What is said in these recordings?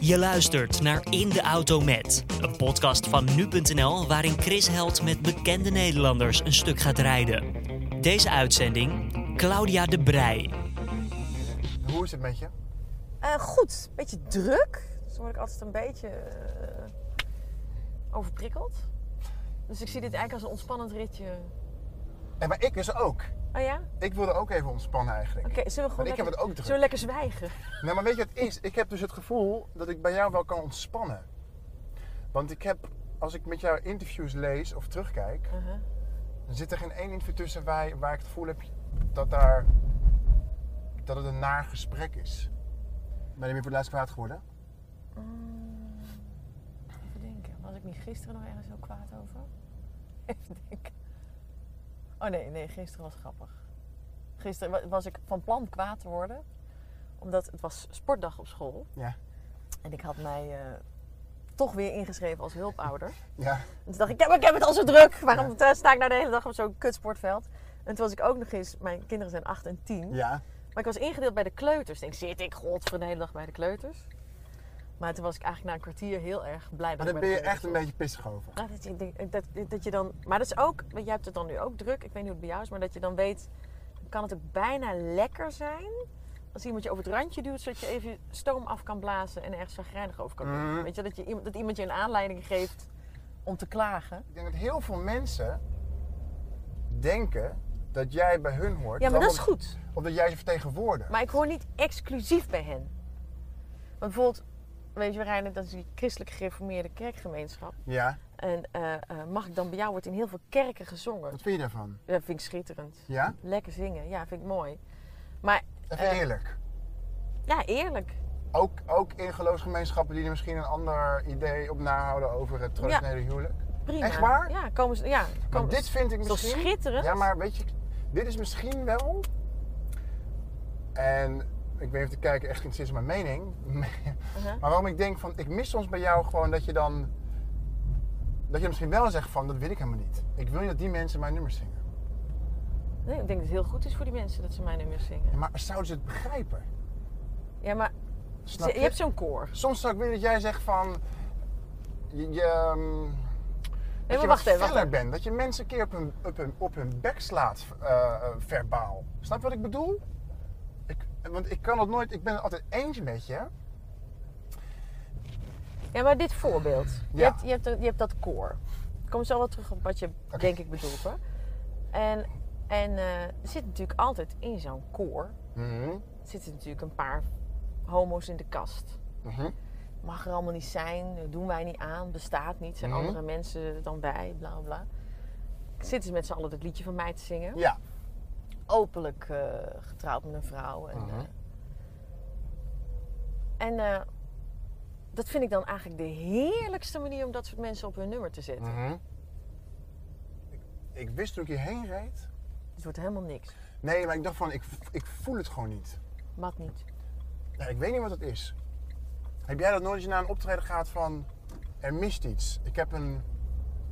Je luistert naar In de Auto Met, een podcast van nu.nl waarin Chris Held met bekende Nederlanders een stuk gaat rijden. Deze uitzending, Claudia de Brij. Hoe is het met je? Uh, goed, beetje druk. Dus word ik altijd een beetje uh, overprikkeld. Dus ik zie dit eigenlijk als een ontspannend ritje. En maar ik dus ook. Oh ja? Ik wilde ook even ontspannen eigenlijk. Oké, okay, zullen we gewoon ik lekker, heb het ook druk. Zullen we lekker zwijgen? Nee, maar weet je wat het is? Ik heb dus het gevoel dat ik bij jou wel kan ontspannen. Want ik heb, als ik met jou interviews lees of terugkijk, uh -huh. dan zit er geen één interview tussen waar, waar ik het gevoel heb dat, daar, dat het een naar gesprek is. Ben je weer voor het laatst kwaad geworden? Mm, even denken. Was ik niet gisteren nog ergens heel kwaad over? Even denken. Oh nee, nee, gisteren was grappig. Gisteren was ik van plan kwaad te worden. Omdat het was sportdag op school. Ja. En ik had mij uh, toch weer ingeschreven als hulpouder. Ja. En toen dacht ik, ja, maar ik heb het al zo druk. Waarom ja. sta ik nou de hele dag op zo'n kutsportveld? En toen was ik ook nog eens, mijn kinderen zijn 8 en 10. Ja. Maar ik was ingedeeld bij de kleuters. Ik denk, zit ik godver de hele dag bij de kleuters? Maar toen was ik eigenlijk na een kwartier heel erg blij. Maar daar ben je echt een beetje pissig over. Ja, dat, je, dat, dat, je dan, maar dat is ook, want jij hebt het dan nu ook druk. Ik weet niet hoe het bij jou is, maar dat je dan weet, kan het ook bijna lekker zijn als iemand je over het randje duwt, zodat je even stoom af kan blazen en ergens zagrijnig over kan doen. Mhm. Weet je, dat, je, dat iemand je een aanleiding geeft om te klagen. Ik denk dat heel veel mensen denken dat jij bij hun hoort. Ja, maar dat is goed. Of dat jij ze vertegenwoordigt. Maar ik hoor niet exclusief bij hen. Want bijvoorbeeld, weet je, rijden, dat is die christelijk gereformeerde kerkgemeenschap. Ja. En eh, eh, mag ik dan bij jou, wordt in heel veel kerken gezongen. Wat vind je daarvan? Dat vind ik schitterend. Ja? Lekker zingen, ja, vind ik mooi. Maar Even Eh, eerlijk. ja, eerlijk. Ook, ook in geloofsgemeenschappen die er misschien een ander idee op nahouden over het traditionele huwelijk. Prima. Echt waar? Ja, komen ze, ja. Komen, dit vind ik toch misschien... schitterend? Ja, maar weet je, dit is misschien wel... En ik weet even te kijken, echt in mijn mening. Uh-huh. Maar waarom ik denk van, ik mis soms bij jou gewoon dat je dan... Dat je misschien wel zegt van, dat wil ik helemaal niet. Ik wil niet dat die mensen mijn nummers zingen. Nee, ik denk dat het heel goed is voor die mensen dat ze mijn nummers zingen. Ja, maar zouden ze het begrijpen? Ja, maar Snap je, hebt zo'n koor. Soms zou ik willen dat jij zegt van... Je, je, ehm, dat je wacht wat feller bent. Dat je mensen een keer op hun, op hun, op hun bek slaat, eh, eh, verbaal. Snap je wat ik bedoel? Want ik kan het nooit... Ik ben het altijd eens met je. Ja, maar dit voorbeeld. Je, Ja. hebt, je, hebt, je hebt dat koor. Ik kom zo wel terug op wat je denk ik bedoelt hoor. En, en eh, er zit natuurlijk altijd in zo'n koor... Mhm, zitten natuurlijk een paar homo's in de kast. mhm. Mag er allemaal niet zijn, doen wij niet aan, bestaat niet. Zijn Mhm. andere mensen dan wij, bla bla, bla. Zitten ze met z'n allen het liedje van mij te zingen. Ja. Openlijk eh, getrouwd met een vrouw. En, Mhm. eh, en eh, dat vind ik dan eigenlijk de heerlijkste manier om dat soort mensen op hun nummer te zetten. mhm. ik, ik wist toen ik hierheen reed... Het wordt helemaal niks. Nee, maar ik dacht van, ik, ik voel het gewoon niet. Wat niet. Ja, ik weet niet wat het is. Heb jij dat nooit als je naar een optreden gaat van... Er mist iets. Ik heb een...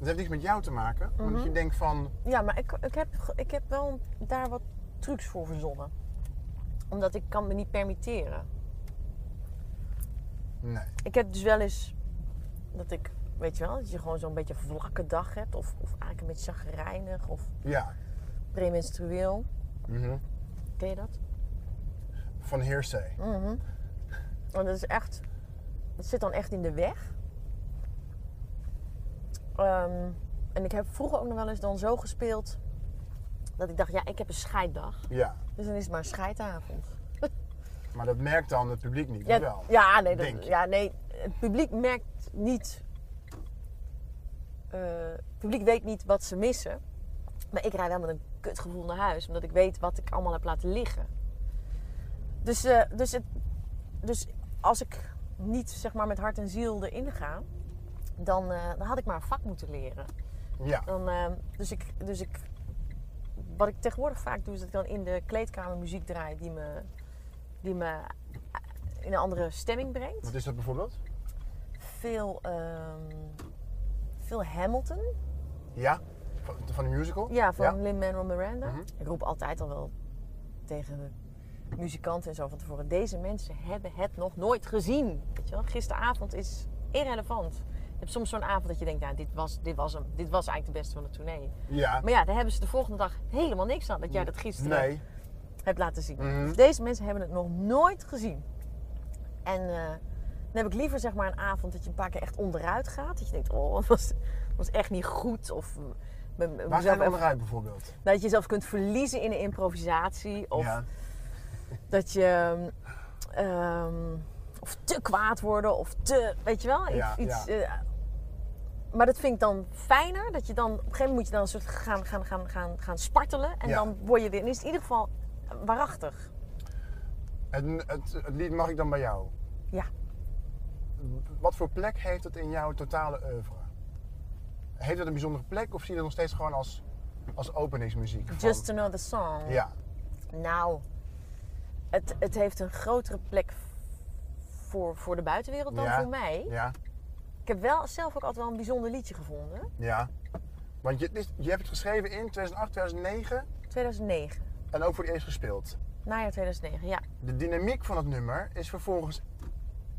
Dat heeft niks met jou te maken. Maar Mhm. je denkt van... Ja, maar ik, ik, heb, ik heb wel daar wat trucs voor verzonnen. Omdat ik kan me niet permitteren. Nee. Ik heb dus wel eens dat ik, weet je wel, dat je gewoon zo'n beetje een vlakke dag hebt. Of, of eigenlijk een beetje chagrijnig of Ja. premenstrueel. Mhm. Ken je dat? Van hearsay. Mhm. Want dat is echt, dat zit dan echt in de weg. Ehm, en ik heb vroeger ook nog wel eens dan zo gespeeld dat ik dacht, ja, ik heb een scheiddag. Ja. Dus dan is het maar een scheidavond. Maar dat merkt dan het publiek niet. Ja, wel. ja, nee, dat- ja, nee, het publiek merkt niet. eh, het publiek weet niet wat ze missen. Maar ik rijd wel met een kutgevoel naar huis, omdat ik weet wat ik allemaal heb laten liggen. Dus, eh, dus, het, dus als ik niet zeg maar, met hart en ziel erin ga, dan, eh, dan had ik maar een vak moeten leren. Ja. Dan, eh, dus, ik, dus ik, wat ik tegenwoordig vaak doe, is dat ik dan in de kleedkamer muziek draai die me, die me in een andere stemming brengt. Wat is dat bijvoorbeeld? Veel, ehm, veel Hamilton. Ja. Van, van de musical? Ja, van Ja. Lin-Manuel Miranda. Mhm. Ik roep altijd al wel tegen muzikanten en zo van tevoren. Deze mensen hebben het nog nooit gezien. Weet je wel? Gisteravond is irrelevant. Je hebt soms zo'n avond dat je denkt, ja, dit was, dit, was hem. dit was eigenlijk de beste van de tournee. Ja. Maar ja, daar hebben ze de volgende dag helemaal niks aan dat jij dat gisteren Nee. hebt laten zien. Mhm. Dus deze mensen hebben het nog nooit gezien. En eh, dan heb ik liever zeg maar een avond dat je een paar keer echt onderuit gaat. Dat je denkt, oh, het was, was echt niet goed. Of eh, Waar we even- onderuit bijvoorbeeld? dat je jezelf kunt verliezen in een improvisatie. Of ja. dat je... ehm, of te kwaad worden. Of te... Weet je wel? Iets, Ja, iets, ja. Maar dat vind ik dan fijner. Dat je dan... Op een gegeven moment moet je dan een soort gaan, gaan, gaan, gaan, gaan spartelen. En Ja. dan word je weer... En is het in ieder geval waarachtig. Het, het, het lied mag ik dan bij jou. Ja. Wat voor plek heeft het in jouw totale oeuvre? Heeft het een bijzondere plek of zie je het nog steeds gewoon als, als openingsmuziek? van- Just another song. Ja. Nou, het, het heeft een grotere plek voor, voor de buitenwereld dan Ja. voor mij. Ja. Ik heb wel zelf ook altijd wel een bijzonder liedje gevonden. Ja. Want je, je hebt het geschreven in 2008, 2009 2009. en ook voor het eerst gespeeld. Najaar 2009, ja. De dynamiek van het nummer is vervolgens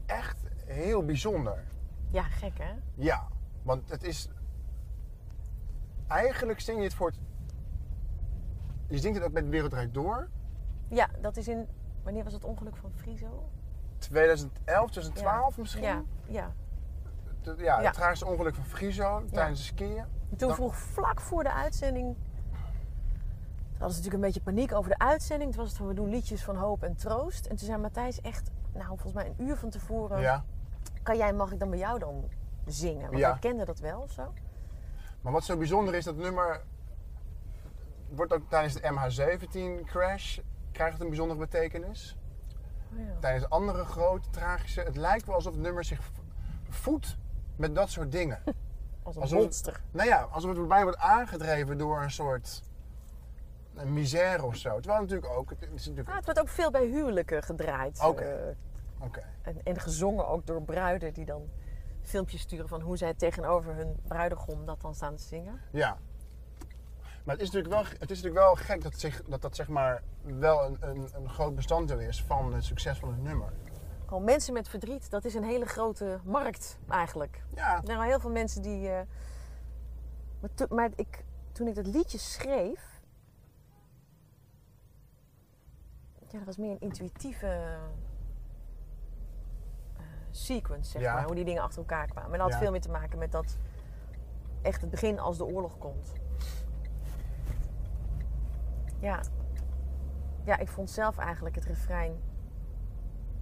echt heel bijzonder. Ja, gek hè? Ja, want het is. Eigenlijk zing je het voor het. Je zingt het ook met Wereldrijk door. Ja, dat is in... Wanneer was het ongeluk van Friso? 2011, 2012 misschien. Ja, ja. Het- Ja, het Ja. tragische ongeluk van Friso tijdens het skiën. En toen vroeg vlak voor de uitzending... Hadden ze natuurlijk een beetje paniek over de uitzending. Toen was het van, we doen liedjes van hoop en troost. En toen zei Matthijs echt, nou volgens mij een uur van tevoren... Ja, Kan jij, mag ik dan bij jou dan zingen? Want Ja. hij kende dat wel of zo. maar wat zo bijzonder is, dat nummer wordt ook tijdens de MH17 crash krijgt het een bijzondere betekenis. Oh ja. Tijdens andere grote tragische. Het lijkt wel alsof het nummer zich voedt met dat soort dingen. Als een Alsof- monster. Nou ja, alsof het bij wordt aangedreven door een soort een misère of zo. Terwijl natuurlijk ook, het is natuurlijk... Ah, het wordt ook veel bij huwelijken gedraaid. Oké. eh, Oké. en, en gezongen ook door bruiden die dan filmpjes sturen van hoe zij tegenover hun bruidegom dat dan staan te zingen. Ja. Maar het is natuurlijk wel, het is natuurlijk wel gek dat zich, dat, dat zeg maar wel een, een, een groot bestanddeel is van het succes van het nummer. Gewoon mensen met verdriet, dat is een hele grote markt eigenlijk. Ja, Er zijn wel heel veel mensen die. eh, Maar, to- maar ik, toen ik dat liedje schreef. Ja, dat was meer een intuïtieve eh, sequence, zeg Ja. maar. Hoe die dingen achter elkaar kwamen. En dat had Ja. veel meer te maken met dat. Echt het begin als de oorlog komt. Ja. Ja, ik vond zelf eigenlijk het refrein.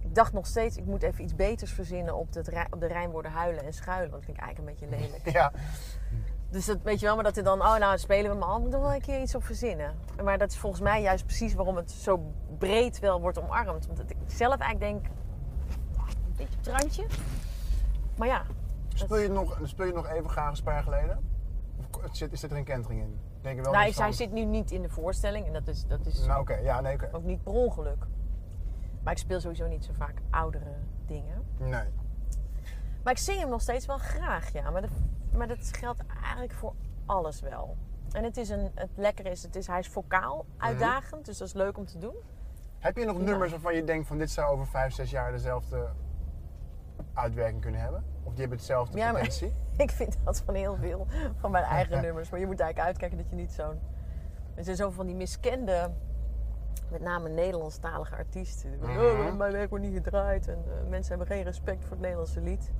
Ik dacht nog steeds, ik moet even iets beters verzinnen op, rij- op de rijmwoorden huilen en schuilen. Want dat vind ik eigenlijk een beetje lelijk. ja, Dus dat weet je wel, maar dat er dan, oh nou spelen we maar al, moet er wel een keer iets op verzinnen. Maar dat is volgens mij juist precies waarom het zo breed wel wordt omarmd. Want ik zelf eigenlijk denk, een beetje op het randje. Maar ja, speel je, het nog, speel je nog even graag een paar geleden? Of zit, is er een kentering in? Denk je wel nou, hij zit nu niet in de voorstelling en dat is, dat is Nou oké, ja, nee, oké. ook niet per ongeluk. Maar ik speel sowieso niet zo vaak oudere dingen. Nee. Maar ik zing hem nog steeds wel graag, ja. Maar dat, maar dat geldt eigenlijk voor alles wel. En het, is een, het lekkere is, het is, hij is vocaal uitdagend, dus dat is leuk om te doen. Heb je nog Ja. nummers waarvan je denkt van dit zou over vijf, zes jaar dezelfde uitwerking kunnen hebben? Of die hebben hetzelfde Ja, maar- potentie? Ik vind dat van heel veel van mijn eigen nummers. Maar je moet eigenlijk uitkijken dat je niet zo'n... Er zijn zoveel van die miskende, met name Nederlandstalige artiesten. Mhm. "Oh, mijn werk wordt niet gedraaid en eh, mensen hebben geen respect voor het Nederlandse lied.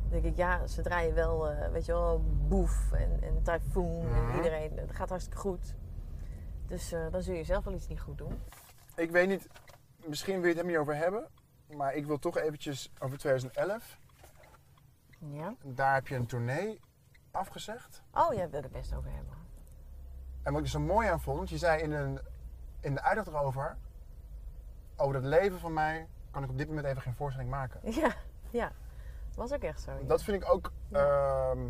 Dan denk ik, ja, ze draaien wel, eh, weet je wel, Boef en, en Typhoon Mhm. en iedereen. Het gaat hartstikke goed. Dus eh, dan zul je zelf wel iets niet goed doen. Ik weet niet, misschien wil je het er niet over hebben, maar ik wil toch eventjes over 2011. Ja. Daar heb je een tournee afgezegd. Oh, jij wil er best over hebben. En wat ik er zo mooi aan vond, je zei in, een, in de uitleg erover, over het leven van mij kan ik op dit moment even geen voorstelling maken. Ja, ja. Was ook echt zo. ja. Dat vind ik ook, ehm,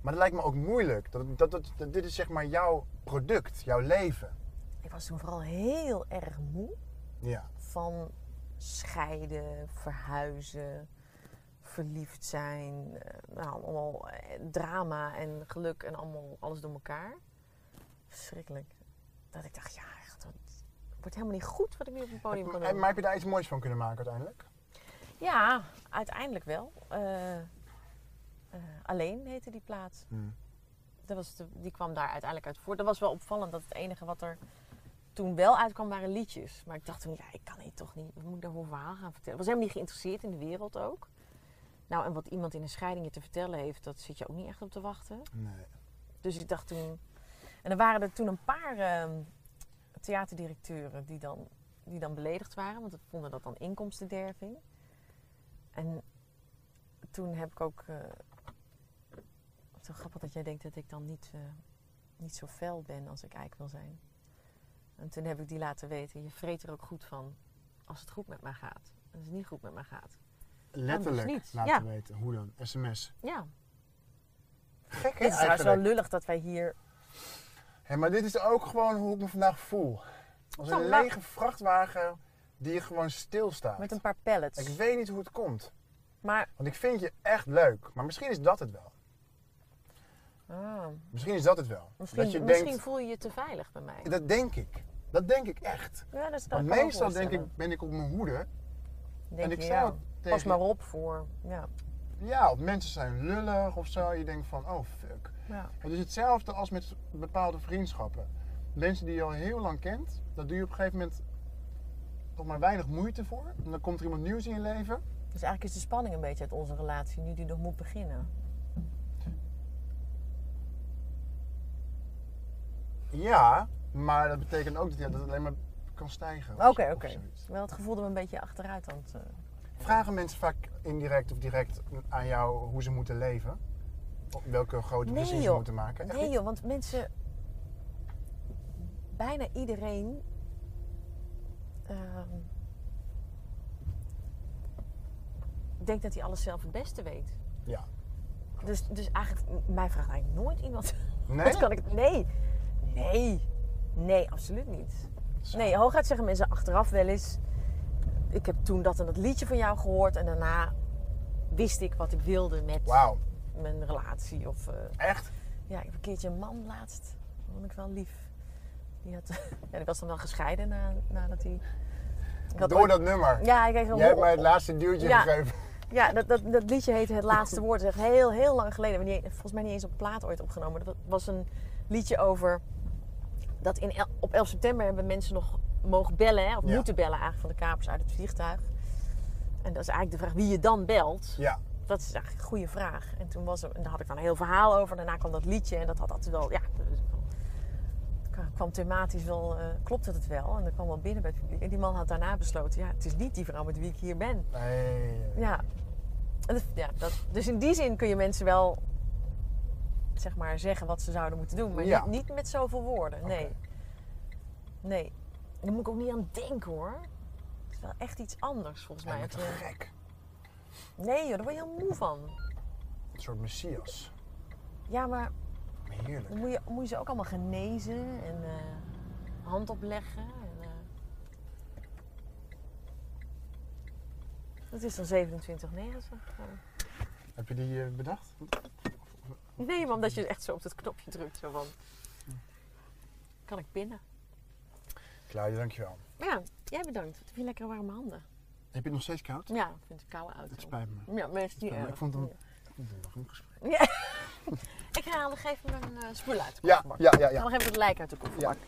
maar dat lijkt me ook moeilijk. Dat, dat, dat, dat- dit is zeg maar jouw product, jouw leven. Ik was toen vooral heel erg moe. Ja. van scheiden, verhuizen, verliefd zijn. eh, Nou, allemaal eh, drama en geluk en allemaal alles door elkaar. Verschrikkelijk. Dat ik dacht, ja, wordt helemaal niet goed wat ik nu op het podium kan Maar, doen. maar heb je daar iets moois van kunnen maken uiteindelijk? Ja, uiteindelijk wel. Eh, eh, alleen heette die plaat. Hmm. Dat was de, die kwam daar uiteindelijk uit voort. Dat was wel opvallend dat het enige wat er toen wel uitkwam waren liedjes. Maar ik dacht toen, ja, ik kan hier toch niet. Wat moet ik daar voor een verhaal gaan vertellen? Ik was helemaal niet geïnteresseerd in de wereld ook. Nou, en wat iemand in een scheiding je te vertellen heeft, dat zit je ook niet echt op te wachten. Nee. Dus ik dacht toen. En er waren er toen een paar ehm, theaterdirecteuren die dan, die dan beledigd waren, want ze vonden dat dan inkomstenderving. En toen heb ik ook. eh, zo grappig dat jij denkt dat ik dan niet, eh, niet zo fel ben als ik eigenlijk wil zijn. En toen heb ik die laten weten: je vreet er ook goed van als het goed met mij gaat. Als het niet goed met mij gaat. Letterlijk niet. laten Ja. weten. Hoe dan? SMS. Ja, Gek hè het is trouwens wel lullig dat wij hier. Hé, maar dit is ook gewoon hoe ik me vandaag voel. Als een lege vrachtwagen die gewoon stilstaat. met een paar pallets. Ik weet niet hoe het komt. Maar. Want ik vind je echt leuk. Maar misschien is dat het wel. Ah. Misschien is dat het wel. Misschien, dat je misschien denkt, voel je je te veilig bij mij. dat denk ik. Dat denk ik echt. Ja, dat is Want meestal denk ik, ben ik op mijn hoede. denk en ik je, ja, pas maar op voor. Ja. Ja, of mensen zijn lullig of zo. Je denkt van, oh fuck. Ja. Het is hetzelfde als met bepaalde vriendschappen. Mensen die je al heel lang kent, daar doe je op een gegeven moment toch maar weinig moeite voor. En dan komt er iemand nieuws in je leven. Dus eigenlijk is de spanning een beetje uit onze relatie nu die nog moet beginnen. Ja, maar dat betekent ook dat, het alleen maar kan stijgen. Oké, oké. Wel het gevoel dat we een beetje achteruit aan het... eh, Vragen mensen vaak indirect of direct aan jou hoe ze moeten leven? Welke grote Nee, beslissingen ze moeten maken? Echt Nee niet? joh, want mensen... Bijna iedereen... ehm, denkt dat hij alles zelf het beste weet. Ja. Dus, dus eigenlijk, mij vraagt eigenlijk nooit iemand... Nee? Wat kan ik... Nee. Nee. Nee, absoluut niet. Zo. Nee, hooguit zeggen mensen achteraf wel eens... Ik heb toen dat en dat liedje van jou gehoord... en daarna wist ik wat ik wilde met mijn relatie. Of, eh, echt? ja, ik heb een keertje een man laatst. Dat vond ik wel lief. Die, had, ja, die was dan wel gescheiden na, nadat hij... Ik Door ooit- dat nummer. Ja, ik kreeg een Jij hebt mij het laatste duwtje Ja. gegeven. ja, dat, dat, dat liedje heette Het Laatste Woord. Dat is echt heel, heel lang geleden. Niet- Volgens mij niet eens op plaat ooit opgenomen. Dat was een liedje over... Dat in, op 11 september hebben mensen nog mogen bellen. Hè, of Ja. moeten bellen eigenlijk van de kapers uit het vliegtuig. En dat is eigenlijk de vraag wie je dan belt. Ja. Dat is eigenlijk een goede vraag. En toen was er, en daar had ik dan een heel verhaal over. Daarna kwam dat liedje en dat had altijd wel... Ja, kwam- kwam thematisch wel... eh klopte het wel. En dat kwam wel binnen bij het publiek. En die man had daarna besloten... Ja, het is niet die vrouw met wie ik hier ben. Nee. Ja. Dat- ja dat, dus in die zin kun je mensen wel zeg maar zeggen wat ze zouden moeten doen, maar Ja. niet, niet met zoveel woorden. Nee. Nee. Daar moet ik ook niet aan denken hoor. Het is wel echt iets anders volgens mij. Het, te eh, gek. nee joh, daar word je heel moe van. Een soort messias. Ja, maar Heerlijk. dan moet je, moet je ze ook allemaal genezen en eh, hand opleggen. En, eh, dat is dan 27, 90. Heb je die eh, bedacht? Nee, maar omdat je echt zo op dat knopje drukt. Zo van, kan ik binnen? Claudia, dankjewel. Ja, jij bedankt. Wat heb je lekkere warme handen. Heb je het nog steeds koud? Ja, ik vind het koude auto. Het spijt me. Ja, maar is Ja, erg. ik vond het een, het een gesprek. Ja. ik ga nog even mijn uh, spul uit de Ja, ja, ja, Ik ga ja. nog even het lijk uit de kofferbak. ja.